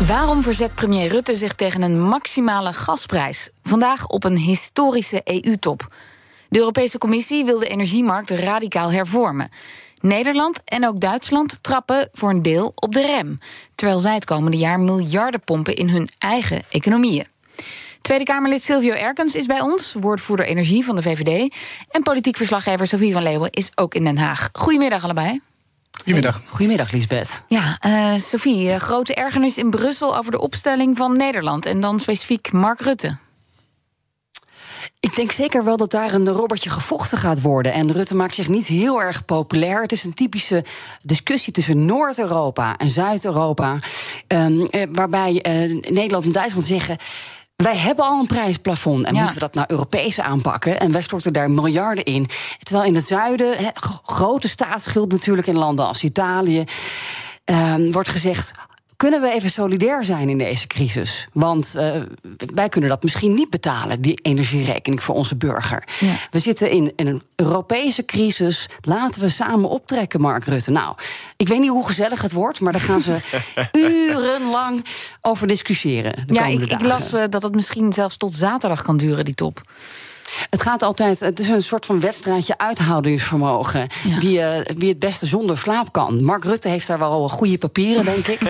Waarom verzet premier Rutte zich tegen een maximale gasprijs? Vandaag op een historische EU-top. De Europese Commissie wil de energiemarkt radicaal hervormen. Nederland en ook Duitsland trappen voor een deel op de rem, terwijl zij het komende jaar miljarden pompen in hun eigen economieën. Tweede Kamerlid Silvio Erkens is bij ons, woordvoerder energie van de VVD. En politiek verslaggever Sofie van Leeuwen is ook in Den Haag. Goedemiddag allebei. Goedemiddag. Goedemiddag, Lisbeth. Ja, uh, Sophie, uh, grote ergernis in Brussel over de opstelling van Nederland en dan specifiek Mark Rutte. Ik denk zeker wel dat daar een robbertje gevochten gaat worden. En Rutte maakt zich niet heel erg populair. Het is een typische discussie tussen Noord-Europa en Zuid-Europa. Uh, waarbij Nederland en Duitsland zeggen. Wij hebben al een prijsplafond en moeten we dat nou Europees aanpakken? En wij storten daar miljarden in. Terwijl in het zuiden, grote staatsschuld natuurlijk in landen als Italië, uh, wordt gezegd kunnen we even solidair zijn in deze crisis? Want uh, wij kunnen dat misschien niet betalen, die energierekening voor onze burger. Ja. We zitten in, in, een Europese crisis. Laten we samen optrekken, Mark Rutte. Nou, ik weet niet hoe gezellig het wordt, maar daar gaan ze urenlang over discussiëren. ja, ik, ik, las uh, dat het misschien zelfs tot zaterdag kan duren, die top. Het gaat altijd, het is een soort van wedstrijdje uithoudingsvermogen. Wie, uh, wie het beste zonder slaap kan. Mark Rutte heeft daar wel goede papieren, denk ik.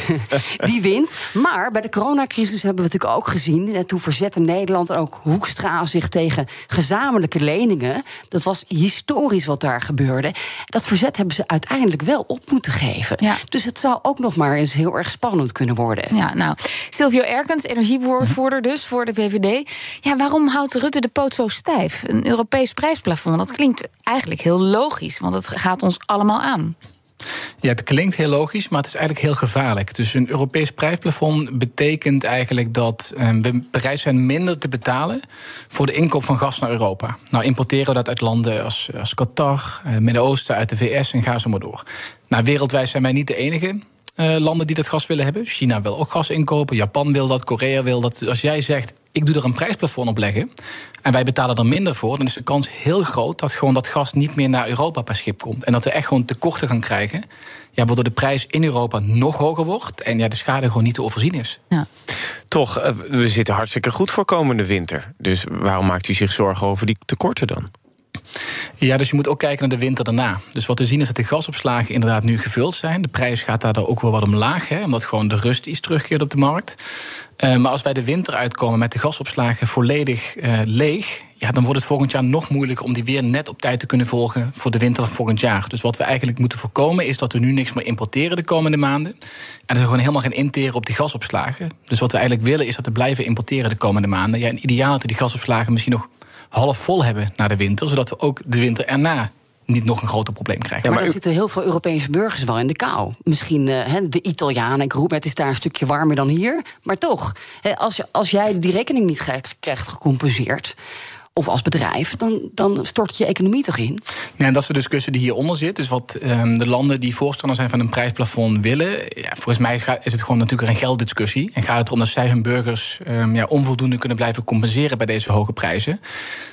Die wint. Maar bij de coronacrisis hebben we natuurlijk ook gezien. En toen verzette Nederland ook Hoekstra zich tegen gezamenlijke leningen. Dat was historisch wat daar gebeurde. Dat verzet hebben ze uiteindelijk wel op moeten geven. Ja. Dus het zou ook nog maar eens heel erg spannend kunnen worden. Ja, nou, Silvio Erkens, energiewoordvoerder dus voor de VVD. Ja, waarom houdt Rutte de zo stijf? Een Europees prijsplafond, dat klinkt eigenlijk heel logisch, want het gaat ons allemaal aan. Ja, het klinkt heel logisch, maar het is eigenlijk heel gevaarlijk. Dus een Europees prijsplafond betekent eigenlijk dat eh, we bereid zijn minder te betalen voor de inkoop van gas naar Europa. Nou, importeren we dat uit landen als, als Qatar, uh, Midden-Oosten, uit de VS en ga zo maar door. Nou, wereldwijd zijn wij niet de enige. Uh, landen die dat gas willen hebben. China wil ook gas inkopen, Japan wil dat, Korea wil dat. Als jij zegt, ik doe er een prijsplafond op leggen en wij betalen er minder voor, dan is de kans heel groot dat gewoon dat gas niet meer naar Europa per schip komt. En dat we echt gewoon tekorten gaan krijgen. Ja, waardoor de prijs in Europa nog hoger wordt en ja, de schade gewoon niet te overzien is. Ja. Toch, eh, we zitten hartstikke goed voor komende winter. Dus waarom maakt u zich zorgen over die tekorten dan? Ja, dus je moet ook kijken naar de winter daarna. Dus wat we zien is dat de gasopslagen inderdaad nu gevuld zijn. De prijs gaat daar ook wel wat omlaag, hè, omdat gewoon de rust iets terugkeert op de markt. Uh, maar als wij de winter uitkomen met de gasopslagen volledig uh, leeg, ja, dan wordt het volgend jaar nog moeilijker om die weer net op tijd te kunnen volgen voor de winter van volgend jaar. Dus wat we eigenlijk moeten voorkomen is dat we nu niks meer importeren de komende maanden. En dat we gewoon helemaal geen interen op die gasopslagen. Dus wat we eigenlijk willen is dat we blijven importeren de komende maanden. Ja, in ideaal dat die gasopslagen misschien nog half vol hebben na de winter, zodat we ook de winter erna niet nog een groter probleem krijgen. Ja, maar, er zitten heel veel Europese burgers wel in de kou. Misschien uh, de Italianen, ik roep het is daar een stukje warmer dan hier. Maar toch, als, als jij die rekening niet krijgt gecompenseerd of als bedrijf, dan, dan stort je economie toch in? Ja, en dat is de discussie die hieronder zit. Dus wat um, de landen die voorstander zijn van een prijsplafond willen, ja, volgens mij is het gewoon natuurlijk een gelddiscussie. En gaat het erom dat zij hun burgers um, ja, onvoldoende kunnen blijven compenseren bij deze hoge prijzen.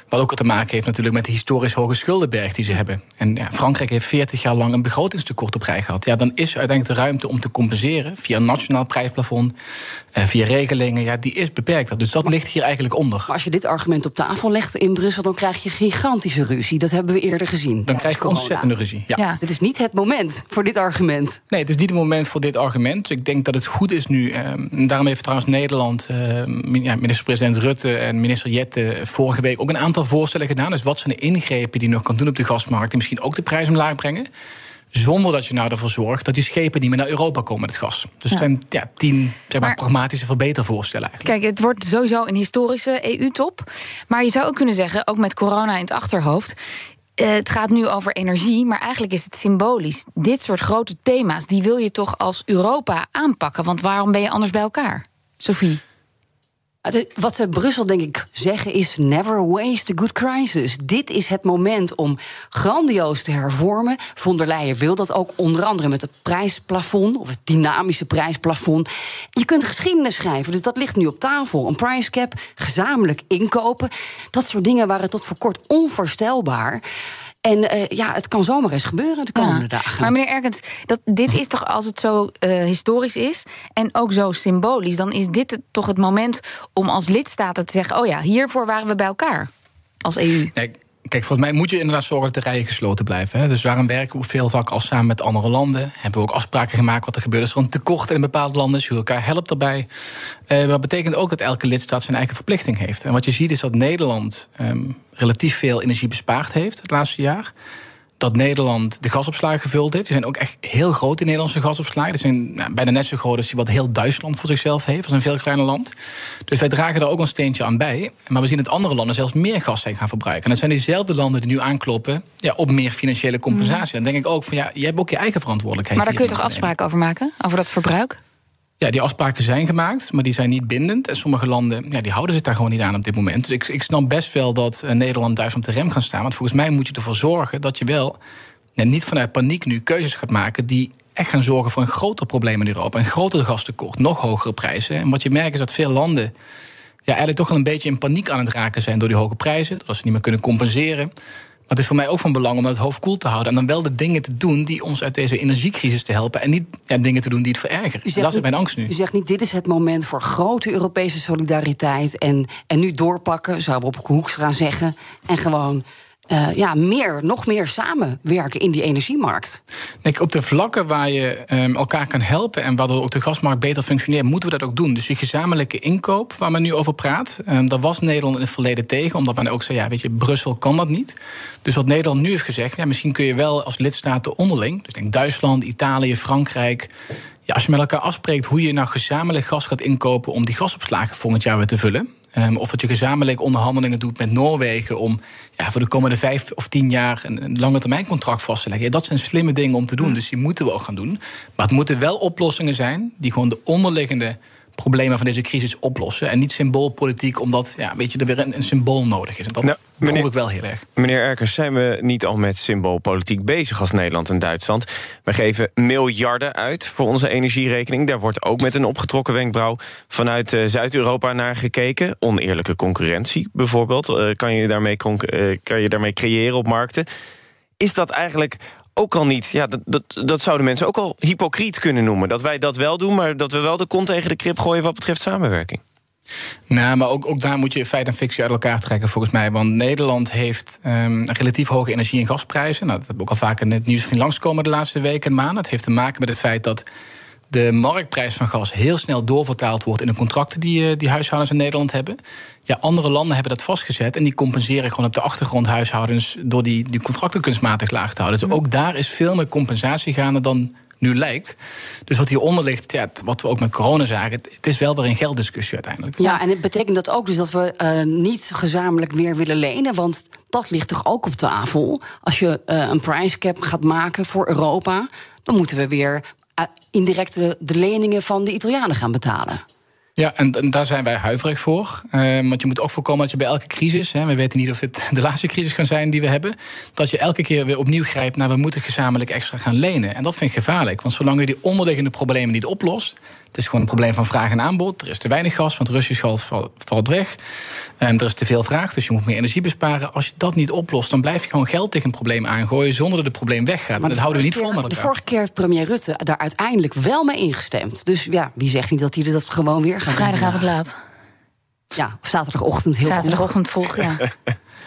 Wat ook te maken heeft natuurlijk met de historisch hoge schuldenberg die ze hebben. En ja, Frankrijk heeft 40 jaar lang een begrotingstekort op rij gehad. Ja, dan is er uiteindelijk de ruimte om te compenseren via een nationaal prijsplafond, uh, via regelingen. Ja, die is beperkt. Dus dat ligt hier eigenlijk onder. Maar als je dit argument op tafel legt in Brussel, dan krijg je gigantische ruzie. Dat hebben we eerder gezien. Dan krijg je ontzettende ruzie. Ja. ja. Het is niet het moment voor dit argument. Nee, het is niet het moment voor dit argument. Ik denk dat het goed is nu. Eh, daarom heeft trouwens Nederland, uh, minister-president Rutte en minister Jette vorige week ook een aantal voorstellen gedaan. Dus wat zijn de ingrepen die nog kan doen op de gasmarkt, die misschien ook de prijs omlaag brengen. Zonder dat je nou ervoor zorgt dat die schepen niet meer naar Europa komen met het gas. Dus het zijn ja, tien zeg maar, pragmatische verbetervoorstellen eigenlijk. Kijk, het wordt sowieso een historische EU-top. Maar je zou ook kunnen zeggen, ook met corona in het achterhoofd. Uh, het gaat nu over energie, maar eigenlijk is het symbolisch. Dit soort grote thema's, die wil je toch als Europa aanpakken? Want waarom ben je anders bij elkaar? Sophie. Wat ze Brussel denk ik zeggen is never waste a good crisis. Dit is het moment om grandioos te hervormen. Von der Leyen wil dat ook onder andere met het prijsplafond of het dynamische prijsplafond. Je kunt geschiedenis schrijven, dus dat ligt nu op tafel. Een price cap, gezamenlijk inkopen, dat soort dingen waren tot voor kort onvoorstelbaar. En uh, ja, het kan zomaar eens gebeuren de komende dagen. Maar meneer Erkens, dat, dit is toch als het zo uh, historisch is en ook zo symbolisch, dan is dit het, toch het moment om als lidstaten te zeggen: oh ja, hiervoor waren we bij elkaar als EU. Nee. Kijk, volgens mij moet je inderdaad zorgen dat de rijen gesloten blijven. Hè. Dus waarom werken we veel vlakken al samen met andere landen? Hebben we ook afspraken gemaakt wat er gebeurt als er een tekort in bepaalde landen is, hoe elkaar helpt daarbij. Uh, dat betekent ook dat elke lidstaat zijn eigen verplichting heeft. En wat je ziet is dat Nederland um, relatief veel energie bespaard heeft het laatste jaar dat Nederland de gasopslagen gevuld heeft. Die zijn ook echt heel groot, die Nederlandse gasopslagen. Die zijn nou, bijna net zo groot als wat heel Duitsland voor zichzelf heeft. Dat is een veel kleiner land. Dus wij dragen daar ook een steentje aan bij. Maar we zien dat andere landen zelfs meer gas zijn gaan verbruiken. En dat zijn diezelfde landen die nu aankloppen ja, op meer financiële compensatie. Dan denk ik ook van ja, je hebt ook je eigen verantwoordelijkheid. Maar daar kun je toch afspraken over maken? Over dat verbruik? Ja, die afspraken zijn gemaakt, maar die zijn niet bindend. En sommige landen ja, die houden zich daar gewoon niet aan op dit moment. Dus ik, snap best wel dat uh, Nederland Duitsland op de rem gaan staan. Want volgens mij moet je ervoor zorgen dat je wel ja, niet vanuit paniek nu keuzes gaat maken die echt gaan zorgen voor een groter probleem in Europa. Een groter gastekort, nog hogere prijzen. En wat je merkt is dat veel landen ja, eigenlijk toch wel een beetje in paniek aan het raken zijn door die hoge prijzen. Dat ze niet meer kunnen compenseren. Maar het is voor mij ook van belang om het hoofd koel te houden. En dan wel de dingen te doen die ons uit deze energiecrisis te helpen. En niet ja, dingen te doen die het verergeren. Dat is mijn angst nu. U zegt niet, dit is het moment voor grote Europese solidariteit. En, en nu doorpakken, zou Bob Hoekstra zeggen. En gewoon uh, ja, meer, nog meer samenwerken in die energiemarkt. Denk, op de vlakken waar je um, elkaar kan helpen en waardoor ook de gasmarkt beter functioneert, moeten we dat ook doen. Dus die gezamenlijke inkoop waar men nu over praat, um, daar was Nederland in het verleden tegen, omdat men ook zei: ja, weet je, Brussel kan dat niet. Dus wat Nederland nu heeft gezegd, ja, misschien kun je wel als lidstaten onderling, dus denk Duitsland, Italië, Frankrijk. Ja, als je met elkaar afspreekt hoe je nou gezamenlijk gas gaat inkopen om die gasopslagen volgend jaar weer te vullen. Um, of dat je gezamenlijk onderhandelingen doet met Noorwegen om ja, voor de komende vijf of tien jaar een, een lange termijn contract vast te leggen. Ja, dat zijn slimme dingen om te doen, dus die moeten we ook gaan doen. Maar het moeten wel oplossingen zijn die gewoon de onderliggende problemen van deze crisis oplossen. En niet symboolpolitiek, omdat ja, weet je, er weer een, een symbool nodig is. En dat nou, meneer, ik wel heel erg. Meneer Erkers, zijn we niet al met symboolpolitiek bezig als Nederland en Duitsland? We geven miljarden uit voor onze energierekening. Daar wordt ook met een opgetrokken wenkbrauw vanuit uh, Zuid-Europa naar gekeken. Oneerlijke concurrentie bijvoorbeeld. Uh, kan, je daarmee, uh, kan je daarmee creëren op markten? Is dat eigenlijk ook al niet. Ja, dat, dat, dat zouden mensen ook al hypocriet kunnen noemen. Dat wij dat wel doen, maar dat we wel de kont tegen de krip gooien wat betreft samenwerking. Nou, maar ook, ook daar moet je feit en fictie uit elkaar trekken, volgens mij. Want Nederland heeft um, relatief hoge energie- en gasprijzen. Nou, dat hebben we ook al vaker in het nieuws van langskomen de laatste weken en maanden. Het heeft te maken met het feit dat de marktprijs van gas heel snel doorvertaald wordt in de contracten die, eh, die huishoudens in Nederland hebben. Ja, andere landen hebben dat vastgezet en die compenseren gewoon op de achtergrond huishoudens door die, die contracten kunstmatig laag te houden. Dus ook daar is veel meer compensatie gaande dan nu lijkt. Dus wat hieronder ligt, ja, wat we ook met corona zagen, het, is wel weer een gelddiscussie uiteindelijk. Ja, en het betekent dat ook dus dat we uh, niet gezamenlijk meer willen lenen, want dat ligt toch ook op tafel. Als je uh, een price cap gaat maken voor Europa, dan moeten we weer indirect de, leningen van de Italianen gaan betalen. Ja, en, daar zijn wij huiverig voor. Uh, want je moet ook voorkomen dat je bij elke crisis, hè, we weten niet of dit de laatste crisis kan zijn die we hebben, dat je elke keer weer opnieuw grijpt naar we moeten gezamenlijk extra gaan lenen. En dat vind ik gevaarlijk, want zolang je die onderliggende problemen niet oplost, het is gewoon een probleem van vraag en aanbod. Er is te weinig gas, want Russisch gas valt weg. En er is te veel vraag, dus je moet meer energie besparen. Als je dat niet oplost, dan blijf je gewoon geld tegen een probleem aangooien zonder dat het probleem weggaat. Maar dat houden we niet vol met elkaar. De vorige keer heeft premier Rutte daar uiteindelijk wel mee ingestemd. Dus ja, wie zegt niet dat hij dat gewoon weer gaat Vrijdagavond laat. Ja, of zaterdagochtend heel Zaterdagochtend vroeg, ja.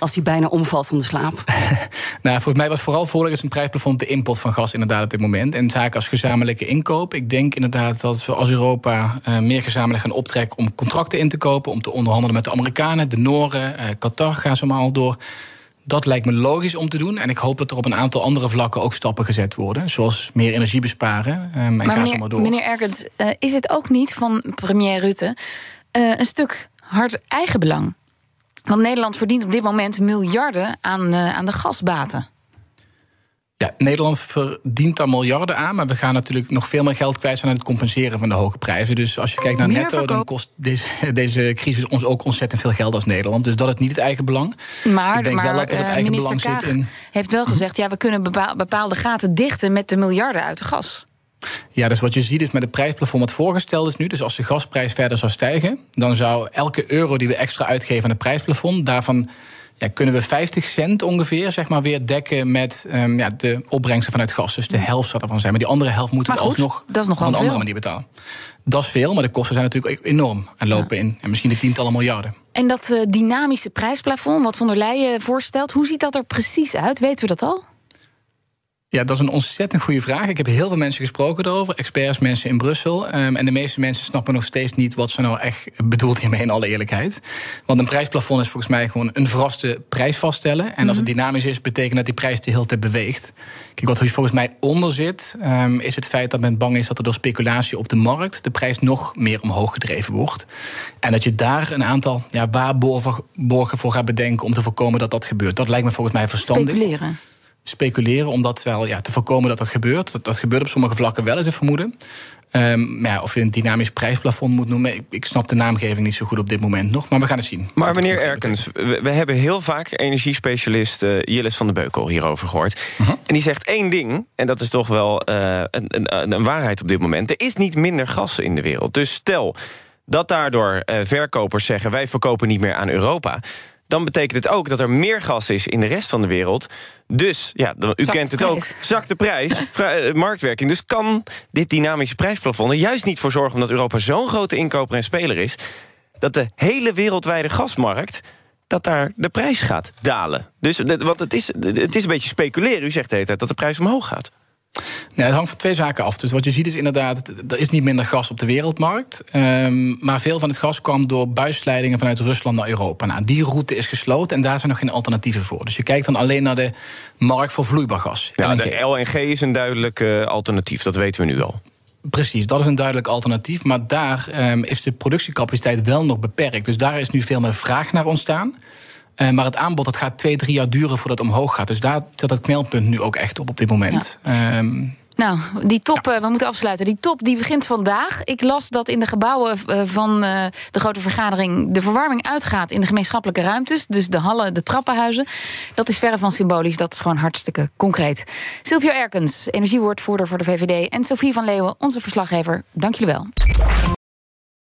als hij bijna omvalt van de slaap? nou, volgens mij was vooral voordelig is een prijsplafond de import van gas inderdaad op dit moment. En zaken als gezamenlijke inkoop. Ik denk inderdaad dat we als Europa uh, meer gezamenlijk gaan optrekken om contracten in te kopen, om te onderhandelen met de Amerikanen, de Noren, uh, Qatar, gaan ze maar al door. Dat lijkt me logisch om te doen. En ik hoop dat er op een aantal andere vlakken ook stappen gezet worden. Zoals meer energie besparen. Um, en maar meneer, maar door. Meneer Erkens, uh, is het ook niet van premier Rutte een stuk hard eigenbelang? Want Nederland verdient op dit moment miljarden aan, uh, aan de gasbaten. Ja, Nederland verdient daar miljarden aan, maar we gaan natuurlijk nog veel meer geld kwijt zijn aan het compenseren van de hoge prijzen. Dus als je kijkt naar netto, dan kost deze, deze, crisis ons ook ontzettend veel geld als Nederland. Dus dat is niet het eigen belang. Maar, ik denk wel dat er het eh, eigen belang Kaag zit in. Heeft wel gezegd, ja, we kunnen bepaalde gaten dichten met de miljarden uit de gas. Ja, dus wat je ziet is met het prijsplafond wat voorgesteld is nu. Dus als de gasprijs verder zou stijgen, dan zou elke euro die we extra uitgeven aan het prijsplafond, daarvan ja, kunnen we 50 cent ongeveer zeg maar, weer dekken met um, ja, de opbrengsten vanuit gas. Dus de helft zou ervan zijn. Maar die andere helft moeten we alsnog dat is nog op een andere manier betalen. Dat is veel, maar de kosten zijn natuurlijk enorm. En lopen in en misschien de tientallen miljarden. En dat uh, dynamische prijsplafond, wat von der Leyen voorstelt, hoe ziet dat er precies uit? Weten we dat al? Ja, dat is een ontzettend goede vraag. Ik heb heel veel mensen gesproken erover, experts, mensen in Brussel. Um, en de meeste mensen snappen nog steeds niet wat ze nou echt bedoelt hiermee, in alle eerlijkheid. Want een prijsplafond is volgens mij gewoon een verraste prijs vaststellen. En als het mhm. dynamisch is, betekent dat die prijs de hele tijd beweegt. Kijk, wat er volgens mij onder zit, um, is het feit dat men bang is dat er door speculatie op de markt de prijs nog meer omhoog gedreven wordt. En dat je daar een aantal ja, waarborgen voor gaat bedenken om te voorkomen dat dat gebeurt. Dat lijkt me volgens mij verstandig. Speculeren speculeren om dat wel ja, te voorkomen dat dat gebeurt. Dat, dat gebeurt op sommige vlakken wel, is een vermoeden. Um, ja, of je een dynamisch prijsplafond moet noemen. Ik, ik, snap de naamgeving niet zo goed op dit moment nog, maar we gaan het zien. Maar meneer Erkens, we, hebben heel vaak energiespecialist uh, Jillis van de Beukel hierover gehoord. Uh En die zegt één ding, en dat is toch wel uh, een, een, een, waarheid op dit moment. Er is niet minder gas in de wereld. Dus stel dat daardoor uh, verkopers zeggen... wij verkopen niet meer aan Europa dan betekent het ook dat er meer gas is in de rest van de wereld. Dus, ja, u kent het ook, zakt de prijs, eh, marktwerking. Dus kan dit dynamische prijsplafond er juist niet voor zorgen... omdat Europa zo'n grote inkoper en speler is... dat de hele wereldwijde gasmarkt dat daar de prijs gaat dalen. Dus, want het is, het is een beetje speculeren. U zegt de hele tijd dat de prijs omhoog gaat. Het hangt van twee zaken af. Dus wat je ziet is inderdaad, er is niet minder gas op de wereldmarkt. Um, maar veel van het gas kwam door buisleidingen vanuit Rusland naar Europa. Nou, die route is gesloten en daar zijn nog geen alternatieven voor. Dus je kijkt dan alleen naar de markt voor vloeibaar gas. Ja, LNG. de LNG is een duidelijk uh, alternatief, dat weten we nu al. Precies, dat is een duidelijk alternatief. Maar daar um, is de productiecapaciteit wel nog beperkt. Dus daar is nu veel meer vraag naar ontstaan. Uh, maar het aanbod dat gaat twee, drie jaar duren voordat het omhoog gaat. Dus daar zit het knelpunt nu ook echt op op dit moment. Ja. Um, nou, die top, ja. Eh, we moeten afsluiten. Die top die begint vandaag. Ik las dat in de gebouwen eh, van de grote vergadering de verwarming uitgaat in de gemeenschappelijke ruimtes. Dus de hallen, de trappenhuizen. Dat is verre van symbolisch, dat is gewoon hartstikke concreet. Silvio Erkens, energiewoordvoerder voor de VVD. En Sofie van Leeuwen, onze verslaggever. Dank jullie wel.